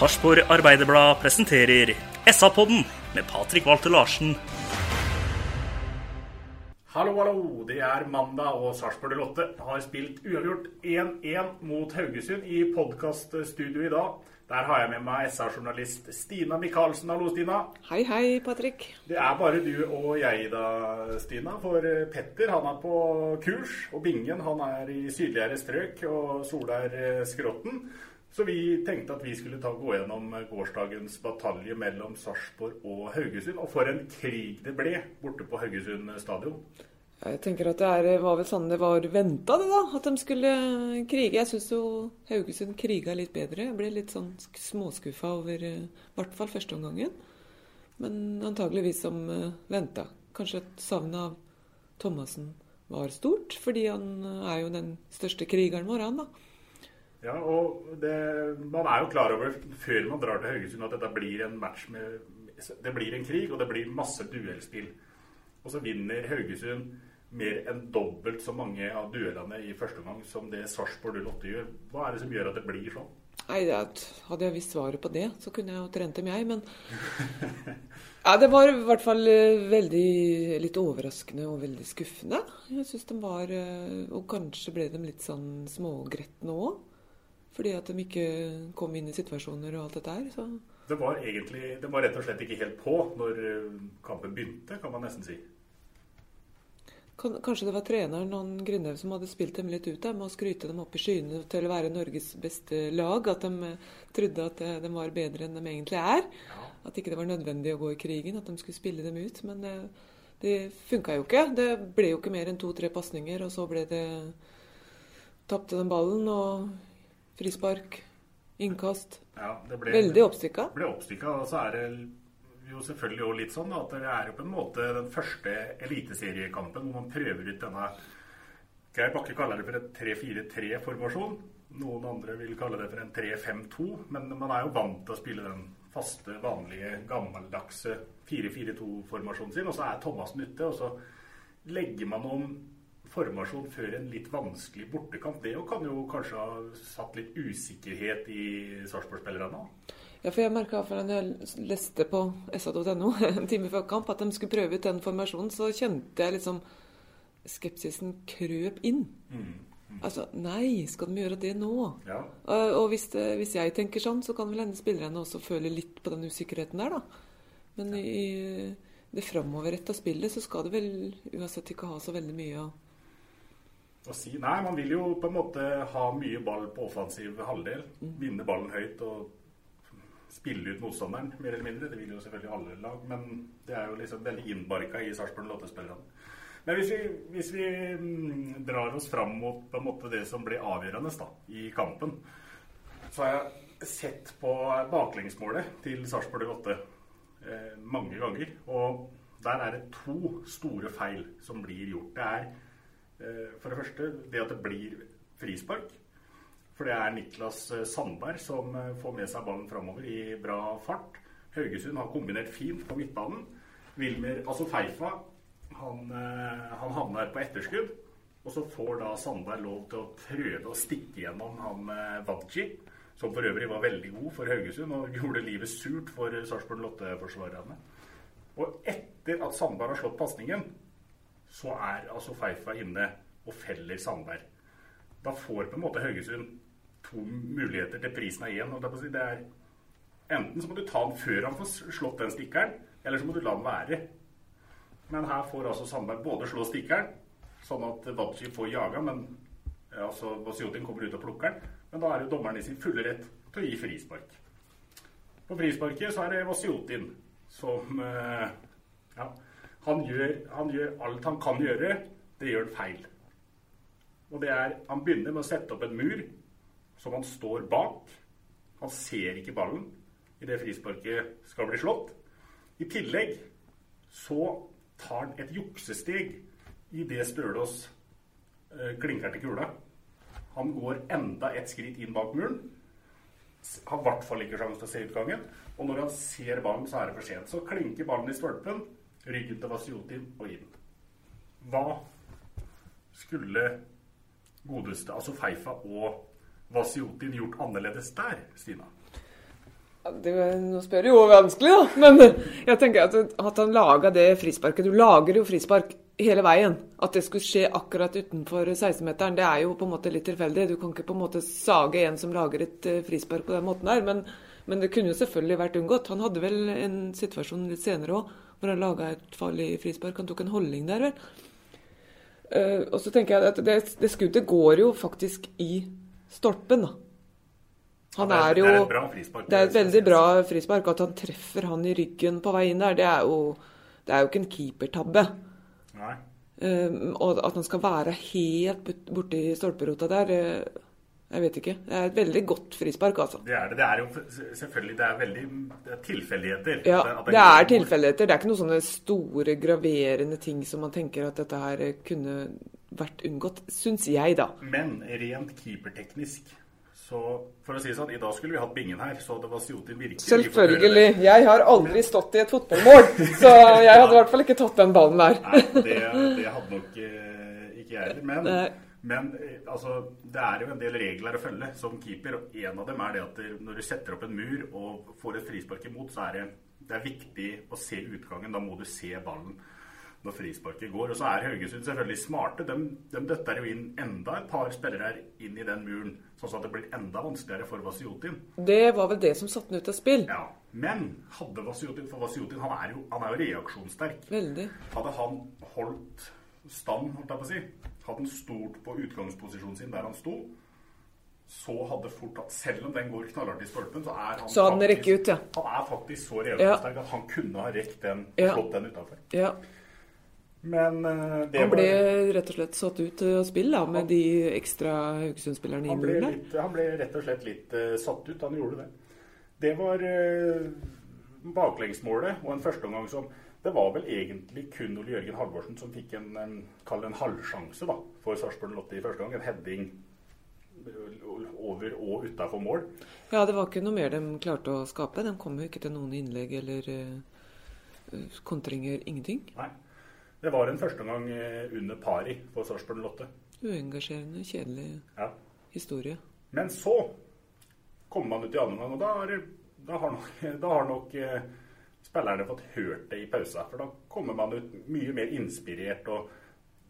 Sarpsborg Arbeiderblad presenterer SA-podden med Patrik Walter Larsen. Hallo, hallo. Det er mandag, og Sarpsborg Lotte har spilt uavgjort 1-1 mot Haugesund i podkaststudio i dag. Der har jeg med meg SA-journalist Stina Michaelsen. Hallo, Stina. Hei, hei, Patrick. Det er bare du og jeg da, Stina. For Petter han er på kurs, og Bingen han er i sydligere strøk, og Solær Skrotten. Så vi tenkte at vi skulle ta gå gjennom gårsdagens batalje mellom Sarpsborg og Haugesund. Og for en krig det ble borte på Haugesund stadion. Jeg tenker at det er, var vel sånn det var venta, det da. At de skulle krige. Jeg syns jo Haugesund kriga litt bedre. Jeg ble litt sånn sk- småskuffa over eh, i hvert fall første omgangen. Men antageligvis som venta. Kanskje at savnet av Thomassen var stort, fordi han eh, er jo den største krigeren vår, han da. Ja, og det, Man er jo klar over før man drar til Haugesund at dette blir en match med Det blir en krig, og det blir masse duellspill. Og så vinner Haugesund mer enn dobbelt så mange av duellene i første omgang som det Sarpsborg 08 gjør. Hva er det som gjør at det blir sånn? Nei, Hadde jeg visst svaret på det, så kunne jeg jo trent dem, jeg. Men ja, det var i hvert fall eh, veldig litt overraskende og veldig skuffende. Jeg syns de var eh, Og kanskje ble de litt sånn smågretne òg. Fordi at de ikke kom inn i situasjoner og alt dette her. Så Det var egentlig, det var rett og slett ikke helt på når eh, kampen begynte, kan man nesten si. kanskje det var treneren han Grindhaug som hadde spilt dem litt ut der, med å skryte dem opp i skyene til å være Norges beste lag. At de eh, trodde at eh, de var bedre enn de egentlig er. At ikke det var nødvendig å gå i krigen, at de skulle spille dem ut. Men det, det funka jo ikke. Det ble jo ikke mer enn to-tre pasninger, og så ble det Tapte den ballen, og frispark, innkast. Ja, det ble, Veldig oppstykka. ble oppstykka. Og så er det jo selvfølgelig også litt sånn at det er jo på en måte den første eliteseriekampen hvor man prøver ut denne Geir Bakke kaller det for en 3-4-3-formasjon. Noen andre vil kalle det for en 3-5-2. Men man er jo vant til å spille den faste, vanlige, gammeldagse 4-4-2-formasjonen sin. Og så er Thomassen ute, og så legger man om formasjon før en litt vanskelig bortekamp. Det kan jo kanskje ha satt litt usikkerhet i Sarpsborg-spillerne. Ja, for jeg merka da jeg leste på sa.no en time før kamp at de skulle prøve ut den formasjonen, så kjente jeg liksom skepsisen krøp inn. Altså, nei, skal de gjøre det nå? Ja. Og, hvis, det, hvis jeg tenker sånn, så kan vel hende spillerne også føle litt på den usikkerheten der, da. Men i det framoverretta spillet så skal det vel uansett ikke ha så veldig mye å å si Nei, man vil jo på en måte ha mye ball på offensiv halvdel. Vinne ballen høyt og spille ut motstanderen, mer eller mindre. Det vil jo selvfølgelig alle lag, men det er jo liksom veldig innbarka i Sarpsborg Lotte-spillerne. Men hvis vi, hvis vi mm, drar oss fram mot på en måte det som ble avgjørende da, i kampen, så har jeg sett på baklengsmålet til Sarpsborg Lotte eh, mange ganger. Og der er det to store feil som blir gjort. Det er for det første det at det blir frispark. For det er Niklas eh, Sandberg som eh, får med seg ballen framover i bra fart. Haugesund har kombinert fint på midtbanen. Wilmer, altså Feifa, han, eh, han havner på etterskudd. Og så får da Sandberg lov til å prøve å stikke gjennom han eh, Wadji, som for øvrig var veldig god for Haugesund og gjorde livet surt for eh, Sarpsborg Lotte-forsvarerne. Og etter at Sandberg har slått pasningen, så er altså Feifa inne og feller Sandberg. Da får på en måte Haugesund to muligheter til prisen av én. Det er Enten så må du ta den før han får slått den stikkeren, eller så må du la den være. Men her får altså Sandberg både slå stikkeren, sånn at Wadji får jaga, men altså Basiotin kommer ut og plukker den. Men da er jo dommeren i sin fulle rett til å gi frispark. På frisparket så er det Vasiotin som eh, ja, han gjør, han gjør, alt han kan gjøre. Det gjør han feil. Og det er Han begynner med å sette opp en mur som han står bak. Han ser ikke ballen idet frisparket skal bli slått. I tillegg så tar han et juksesteg idet Stølås eh, klinker til kula. Han går enda et skritt inn bak muren. Har i hvert fall ikke sjanse til å se utgangen. Og når han ser ballen, så er det for sent. Så klinker ballen i stolpen, ryggen til Vasiotin og inn. Hva skulle godeste altså Feifa og Vasiotin gjort annerledes der, Stina? Det, nå spør du jo vanskelig, da. Men jeg tenker at, at han laga det frisparket Du lager jo frispark hele veien. At det skulle skje akkurat utenfor 16-meteren, det er jo på en måte litt tilfeldig. Du kan ikke på en måte sage en som lager et eh, frispark på den måten her. Men, men det kunne jo selvfølgelig vært unngått. Han hadde vel en situasjon litt senere òg hvor han laga et farlig frispark. Han tok en holdning der, vel. Uh, og så tenker jeg at det, det skuddet går jo faktisk i stolpen, da. Han ja, er, jo Det er frispark. Det er et veldig bra frispark. At han treffer han i ryggen på vei inn der, det er jo, det er jo ikke en keepertabbe. Nei. Um, og at han skal være helt borti stolperota der, uh, jeg vet ikke. Det er et veldig godt frispark, altså. Det er det. Det er jo selvfølgelig det er veldig det er tilfeldigheter. Ja, det er tilfeldigheter. Det er ikke noen sånne store, graverende ting som man tenker at dette her kunne vært unngått, syns jeg, da. Men rent keeperteknisk så for å si det sånn, I dag skulle vi hatt bingen her, så det var Sjotin virkelig Selvfølgelig. Jeg har aldri stått i et fotballmål, så jeg hadde i hvert fall ikke tatt den ballen der. Nei, det, det hadde nok eh, ikke jeg heller. Men, men eh, altså, det er jo en del regler å følge som keeper. og En av dem er det at når du setter opp en mur og får et frispark imot, så er det, det er viktig å se utgangen. Da må du se ballen når frisparket går. Og så er Haugesund selvfølgelig smarte. De, de døtter jo inn enda et par spillere inn i den muren, sånn at det blir enda vanskeligere for Vasiotin. Det var vel det som satte den ut av spill. Ja, Men hadde Vasiotin For Vasiotin han er jo, han er jo reaksjonssterk. Veldig. Hadde han holdt stand, holdt jeg på å si, hadde han stort på utgangsposisjonen sin der han sto, så hadde fort at selv om den går knallhardt i stolpen, så er han, så faktisk, ut, ja. han er faktisk så ja. at han kunne ha rekt den, ja. slått den utafor. Ja. Men uh, det Han ble var... rett og slett satt ut av spill da, med han, de ekstra Haugesund-spillerne i muren? Han ble rett og slett litt uh, satt ut. Han gjorde det. Det var uh, baklengsmålet og en førsteomgang som Det var vel egentlig kun Ole Jørgen Halvorsen som fikk en, en, en halvsjanse da, for Sarpsborg Lotte i første gang. En heading over og utafor mål. Ja, det var ikke noe mer de klarte å skape. De kom jo ikke til noen innlegg eller kontringer. Ingenting. Nei. Det var en førsteomgang under pari for Sarpsborg Lotte. Uengasjerende, kjedelig ja. historie. Men så kommer man ut i andre omgang, og da, er, da, har nok, da har nok eh, spillerne fått hørt det i pausa. For da kommer man ut mye mer inspirert, og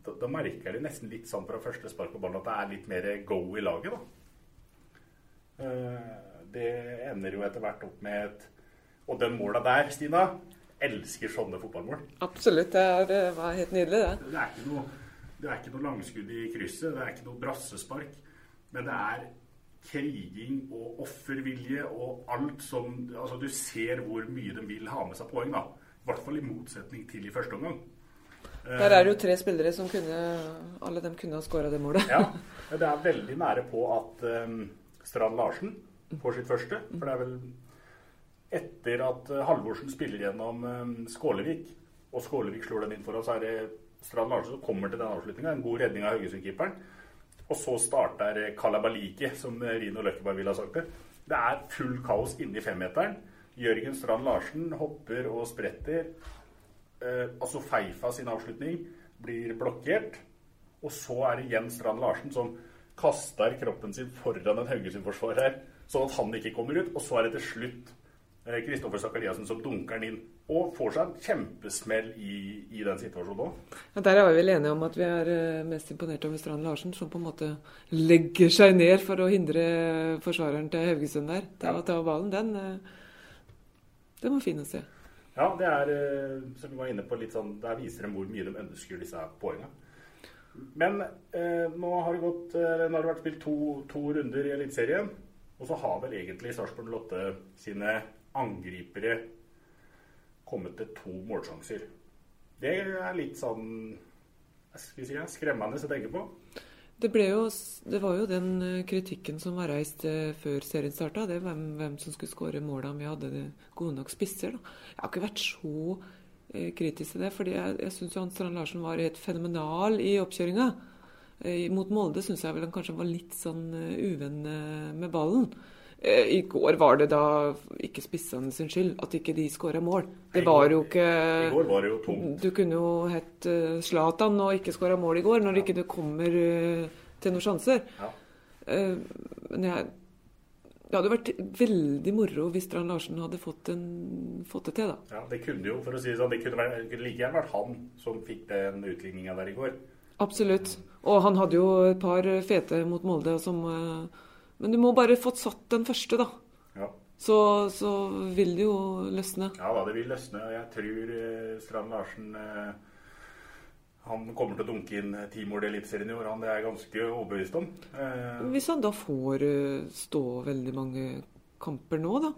da, da merker de nesten litt sånn fra første spark på ballen at det er litt mer go i laget, da. Eh, det ender jo etter hvert opp med et Og den måla der, Stina elsker sånne fotballmål. Absolutt. Det, er, det var helt nydelig, det. Det er, ikke noe, det er ikke noe langskudd i krysset, det er ikke noe brassespark. Men det er kriging og offervilje og alt som Altså, du ser hvor mye de vil ha med seg poeng, da. I hvert fall i motsetning til i første omgang. Der er det jo tre spillere som kunne Alle dem kunne ha skåra det målet. ja. Det er veldig nære på at um, Strand Larsen får sitt første. For det er vel etter at Halvorsen spiller gjennom um, Skålevik, og Skålevik slår den inn for så er det Strand Larsen som kommer til den avslutninga. En god redning av Haugesund-keeperen. Og så starter Kalabaliki, som Rino Løkkeberg ville ha sagt det. Det er full kaos inni femmeteren. Jørgen Strand Larsen hopper og spretter. Eh, altså Feifa sin avslutning blir blokkert. Og så er det igjen Strand Larsen som kaster kroppen sin foran en Haugesund-forsvarer, sånn at han ikke kommer ut. Og så er det til slutt Kristoffer Sakariassen som dunker den inn. Og får seg en kjempesmell i, i den situasjonen òg. Ja, der er vi vel enige om at vi er eh, mest imponert over Strand Larsen, som på en måte legger seg ned for å hindre forsvareren til Haugesund der. til å ta ballen. Den, eh, den var fin å se. Ja, det er, eh, som vi var inne på, litt sånn, der viser dem hvor mye de ønsker disse poengene. Men eh, nå har det gått, eh, nå har det vært spilt to, to runder i Eliteserien. Og så har vel egentlig Sarpsborg Lotte sine angripere kommet til to målsjanser. Det er litt sånn skal si, skremmende å tenke på. Det, jo, det, var jo den eh, kritikken som var reist eh, før serien starta. Det hvem, hvem som skulle skåre måla om vi hadde gode nok spisser. Da. Jeg har ikke vært så eh, kritisk til det. fordi jeg, jeg syns Strand Larsen var helt fenomenal i oppkjøringa. Eh, mot Molde syns jeg vel han kanskje var litt sånn uvenn med ballen. Eh, I går var det da ikke spissene sin skyld at ikke de skåra mål. Det var jo ikke I går var det jo tomt. Du kunne jo hett uh, Zlatan og ikke skåra mål i går, når ja. ikke du kommer uh, til noen sjanser. Ja. Uh, men jeg, det hadde vært veldig moro hvis Strand Larsen hadde fått, en, fått, det til, da. Ja, det kunne jo, for å si det sånn, det kunne, vært, kunne like gjerne vært han som fikk den utligninga der i går. Absolutt. Og han hadde jo et par fete mot Molde som men du må bare få satt den første, da. Ja. Så, så, vil det jo løsne. Ja da, det vil løsne. Jeg tror eh, Strand Larsen eh, han kommer til å dunke inn ti mål i Eliteserien i år. Han det er jeg ganske overbevist om. Eh, Hvis han da får stå veldig mange kamper nå, da?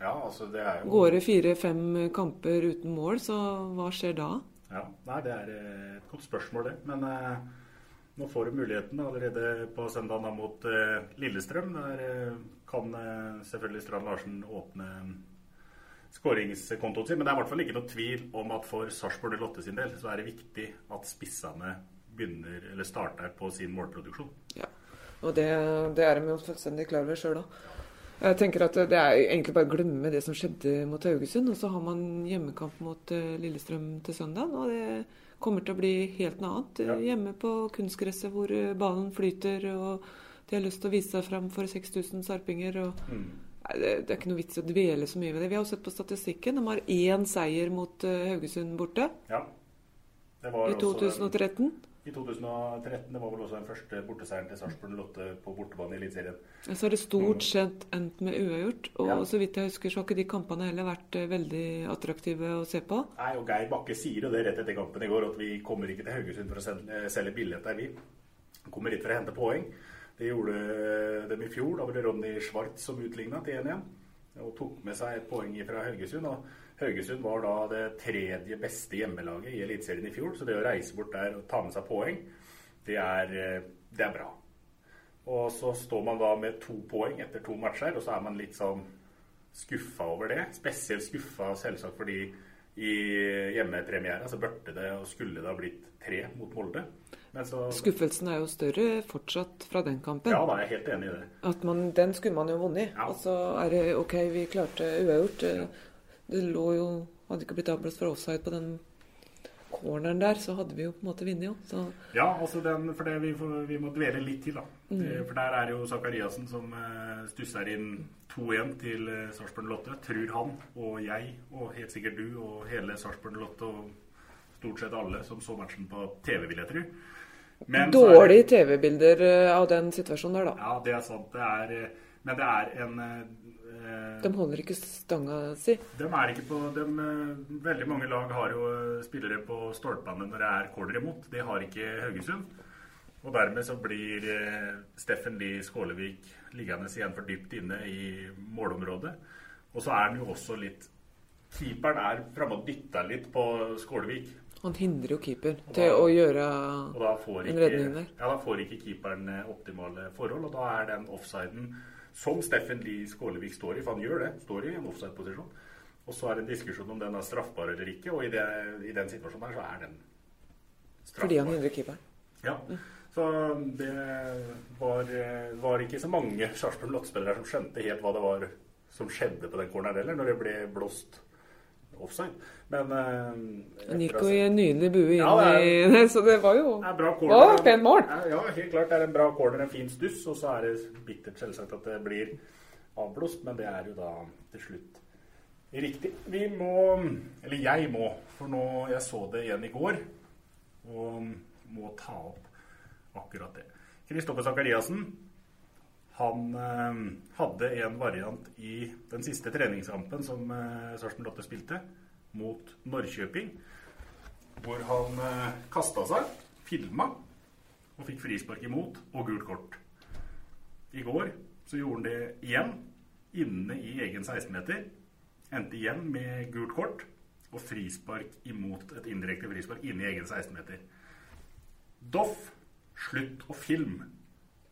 Ja, altså det er jo... Går det fire-fem kamper uten mål, så hva skjer da? Ja, Nei, det er et godt spørsmål, det. Men nå får du muligheten allerede på søndag mot eh, Lillestrøm. Der eh, kan eh, selvfølgelig Strand Larsen åpne skåringskontoen sin. Men det er i hvert fall ikke noe tvil om at for Sarpsborg Lotte sin del så er det viktig at spissene begynner, eller starter på sin målproduksjon. Ja, og det, det er de jo fullstendig klar over sjøl òg. Jeg tenker at Det er egentlig bare å glemme det som skjedde mot Haugesund. Og så har man hjemmekamp mot Lillestrøm til søndag. og det kommer til å bli helt noe annet. Ja. Hjemme på kunstgresset hvor eh, ballen flyter, og de har lyst til å vise seg fram for 6000 sarpinger. Og, mm. nei, det, det, er ikke noe vits å dvele så mye ved det. Vi har jo sett på statistikken. De har én seier mot uh, Haugesund borte. Ja. I 2013. En, i 2013. Det var vel også den første borteseieren til Sarpsborg Lotte på bortebane i Eliteserien. Ja, så har det stort sett endt med uavgjort. Og ja. så vidt jeg husker, så har ikke de kampene heller vært eh, veldig attraktive å se på. Nei, og Geir Bakke sier jo det rett etter kampen i går, at vi kommer ikke til Haugesund for å eh, selge billetter, vi. Kommer hit for å hente poeng. Det gjorde eh, dem i fjor. Da var det Ronny Schwartz som utligna til 1-1. Og tok med seg et poeng fra Haugesund. og Haugesund var da det tredje beste hjemmelaget i Eliteserien i fjor, så det å reise bort der og ta med seg poeng, det er, eh, det er bra. Og så står man da med to poeng etter to matcher, og så er man litt sånn skuffa over det. Spesielt skuffa selvsagt fordi i hjemmepremiera så burde det og skulle det ha blitt tre mot Molde. Så, Skuffelsen er jo større fortsatt fra den kampen. Ja, da er jeg helt enig i det. At man, den skulle man jo vunnet. Ja. Og så er det OK, vi klarte uavgjort. Ja. Det lå jo Hadde ikke blitt avblåst fra offside på den corneren der, så hadde vi jo på en måte vunnet, jo. Ja, altså den, for det vi, vi, må dvele litt til, da. Mm. For der er jo Sakariassen som uh, stusser inn 2-1 til uh, Sarpsborg Lotte. Tror han og jeg, og helt sikkert du og hele Sarpsborg Lotte og stort sett alle som så matchen på TV, vil jeg tro. Dårlige TV-bilder uh, av den situasjonen der, da. Ja, det er sant. Det er, men det er en Eh, de holder ikke stanga si? De er ikke på, de, eh, veldig mange lag har jo eh, spillere på stolpene når det er corner imot. Det har ikke Haugesund. Og dermed så blir Steffen Lie Skålevik liggende igjen for dypt inne i målområdet. Og så er han jo også litt Keeperen er framme og dytter litt på Skålevik. Han hindrer jo keeper da, til å gjøre en redning der. Ja, da får ikke keeperen optimale forhold, og da er den offsiden som Steffen Lie Skålevik står i, for han gjør det. Står i en offside-posisjon. Og så er det en diskusjon om den er straffbar eller ikke, og i, det, i den situasjonen her så er den straffbar. Fordi han hindrer keeperen? Ja. Så det var, var ikke så mange Sarpsborg Lotte-spillere som skjønte helt hva det var som skjedde på den corneren heller, når det ble blåst offside. Men eh, Han gikk jo i en nydelig bue inn ja, i så det var jo det bra corner, mål. Ja, helt klart. Det er en bra corner, en fin stuss. Og så er det bittert selvsagt at det blir avblåst, men det er jo da til slutt Riktig. Vi må Eller jeg må, for nå Jeg så det igjen i går. Og må ta opp akkurat det. Kristoffer Sakariassen han eh, hadde en variant i den siste treningskampen som eh, Sarpsborg Lotte spilte, mot Norrköping. Hvor han eh, kasta seg, filma, og fikk frispark imot og gult kort. I går så gjorde han det igjen, inne i egen 16-meter. Endte igjen med gult kort og frispark imot et indirekte frispark inne i egen 16-meter. Doff, slutt å filme.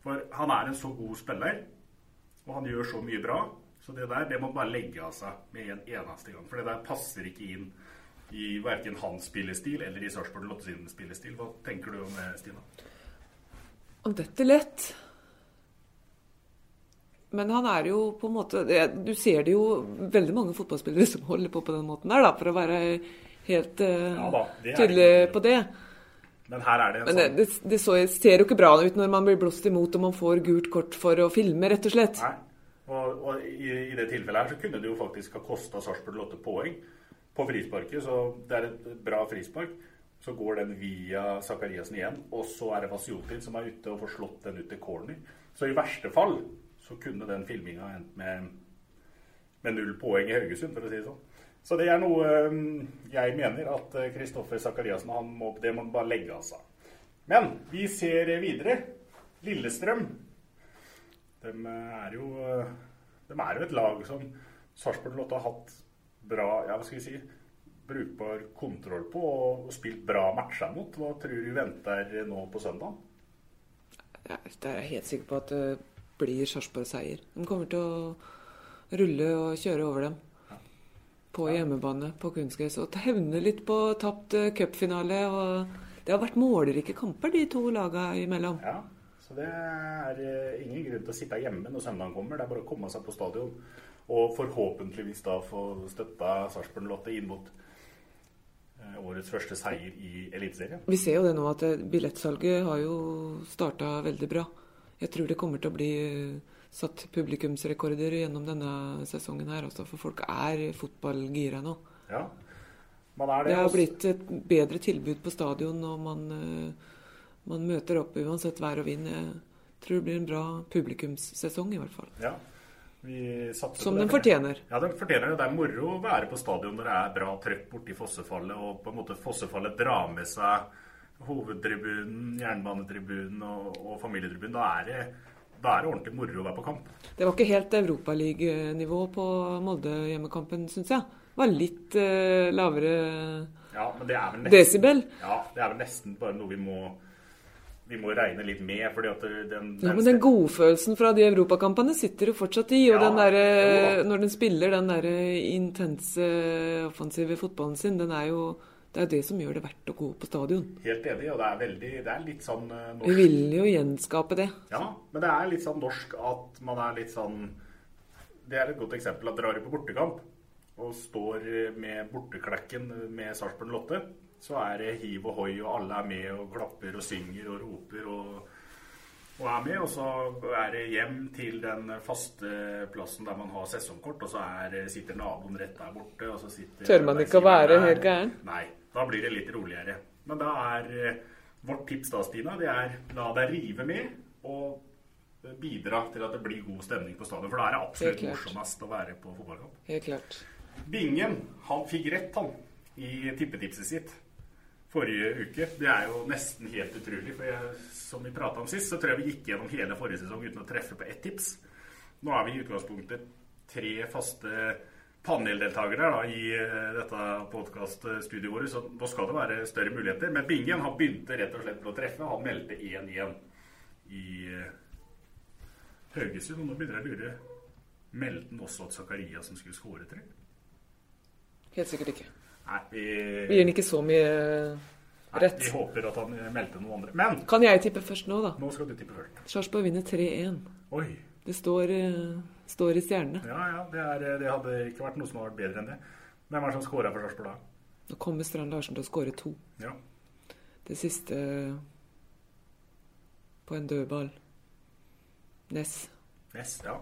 For han er en så god spiller, og han gjør så mye bra. Så det der det må bare legge av seg med en eneste gang. For det der passer ikke inn i verken hans spillestil eller i Sarpsborg Lotte sin spillestil. Hva tenker du om det, Stina? Om dette lett. Men han er jo på en måte Du ser det jo veldig mange fotballspillere som holder på på den måten der, da, for å være helt uh, ja, da, tydelig på det. Men her er det en Men sånn det, det, så, ser jo ikke bra ut når man blir blåst imot og man får gult kort for å filme, rett og slett. Nei. Og, og i, i, det tilfellet her så kunne det jo faktisk ha kosta Sarpsborg 8 poeng på frisparket. Så det er et bra frispark. Så går den via Sakariassen igjen, og så er det Vasiotin som er ute og får slått den ut til corner. Så i verste fall så kunne den filminga endt med, med null poeng i Haugesund, for å si det sånn. Så det er noe um, jeg mener at Kristoffer uh, Sakariassen han må, det må bare legge av seg. Men vi ser videre. Lillestrøm. De uh, er jo, uh, de er jo et lag som Sarpsborg Lotte har hatt bra ja, hva skal vi si, brukbar kontroll på og spilt bra matcher mot. Hva tror du venter nå på søndag? Det er jeg helt sikker på at det blir Sarpsborg seier. De kommer til å rulle og kjøre over dem på hjemmebane på kunstgress. Og hevne litt på tapt uh, cupfinale. og Det har vært målrike kamper, de to lagene imellom. Ja, så det er uh, ingen grunn til å sitte hjemme når søndagen kommer. Det er bare å komme seg på stadion. Og forhåpentligvis da få støtta Sarpsborg Lotte inn mot uh, årets første seier i Eliteserien. Vi ser jo det nå at billettsalget har jo starta veldig bra. Jeg tror det kommer til å bli satt publikumsrekorder gjennom denne sesongen her. Altså, for folk er fotballgira nå. Ja, man er det. Det har blitt et bedre tilbud på stadion, og man, eh, man møter opp uansett vær og vind. Jeg tror det blir en bra publikumssesong, i hvert fall. Ja. Som den fortjener. Ja, den fortjener det. Det er moro å være på stadion når det er bra trøkk borti Fossefallet, og på en måte Fossefallet drar med seg hovedtribunen, jernbanetribunen og, og familietribunen. Da er det da er det ordentlig moro å være på kamp. Det var ikke helt europaliganivå på Molde-hjemmekampen, syns jeg. Det var litt uh, lavere ja, nesten, desibel. Ja, det er vel nesten bare noe vi må, vi må regne litt med. fordi at den, den ja, Men den godfølelsen fra de europakampene sitter jo fortsatt i. Og ja, den der, når den spiller den der intense offensive fotballen sin, den er jo det er det som gjør det verdt å gå på stadion. Helt enig, og det er, veldig, det er litt sånn uh, norsk. Vi vil jo gjenskape det. Ja, men det er litt sånn norsk at man er litt sånn Det er et godt eksempel at drar du på bortekamp og står med borteklekken med Sarpsborg Lotte, så er det hiv og hoi, og alle er med og klapper og synger og roper og, og er med. Og så er det hjem til den faste plassen der man har sesongkort, og så er, sitter naboen rett der borte. og så sitter Tør man ikke å være helt gæren? Nei. Da blir det litt roligere. Men da er eh, vårt tips da, Stina, det er la deg rive med og bidra til at det blir god stemning på stadion. For da er det absolutt morsomst å være på fotballkamp. Helt klart. Bingen, han fikk rett, han, i tippetipset sitt forrige uke. Det er jo nesten helt utrolig. For jeg, som vi prata om sist, så tror jeg vi gikk gjennom hele forrige sesong uten å treffe på ett tips. Nå er vi i utgangspunktet tre faste paneldeltakere da, i eh, dette podkaststudioet vårt, så nå skal det være større muligheter. Men Bingen han begynte rett og slett med å treffe. Han meldte 1-1 i eh, Haugesund. Og nå begynner jeg å lure Meldte han også at Zakaria som skulle skåre tre? Helt sikkert ikke. Nei, vi, vi gir han ikke så mye rett. Nei, vi håper at han meldte noen andre. Men Kan jeg tippe først nå, da? Nå skal du tippe først. Sarpsborg vinner 3-1. Oi. Det står uh, står i stjernene. Ja, ja. Det, er, det, hadde ikke vært noe som hadde vært bedre enn det. Hvem er det som scora for Sarpsborg da? Nå kommer Strand Larsen til å skåre to. Ja. Det siste på en dødball. Ness. Ness, ja.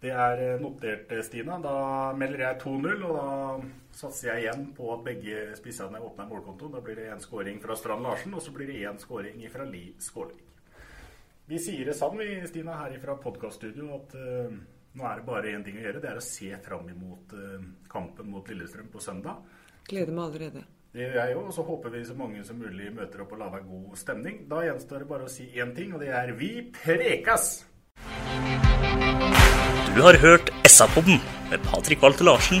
Det er eh, notert, eh, Stina. Da melder jeg 2-0, og da satser jeg igjen på at begge spissene åpner målkontoen. Da blir det én skåring fra Strand Larsen, og så blir det én skåring fra Li Skålvik. Vi sier det sammen, vi, Stina, her fra podkaststudio, at uh, nå er det bare én ting å gjøre. Det er å se fram imot uh, kampen mot Lillestrøm på søndag. Gleder meg allerede. Det gjør jeg òg, og så håper vi så mange som mulig møter opp og lager god stemning. Da gjenstår det bare å si én ting, og det er vi prekas! Du har hørt SA-podden med Patrik Walter Larsen.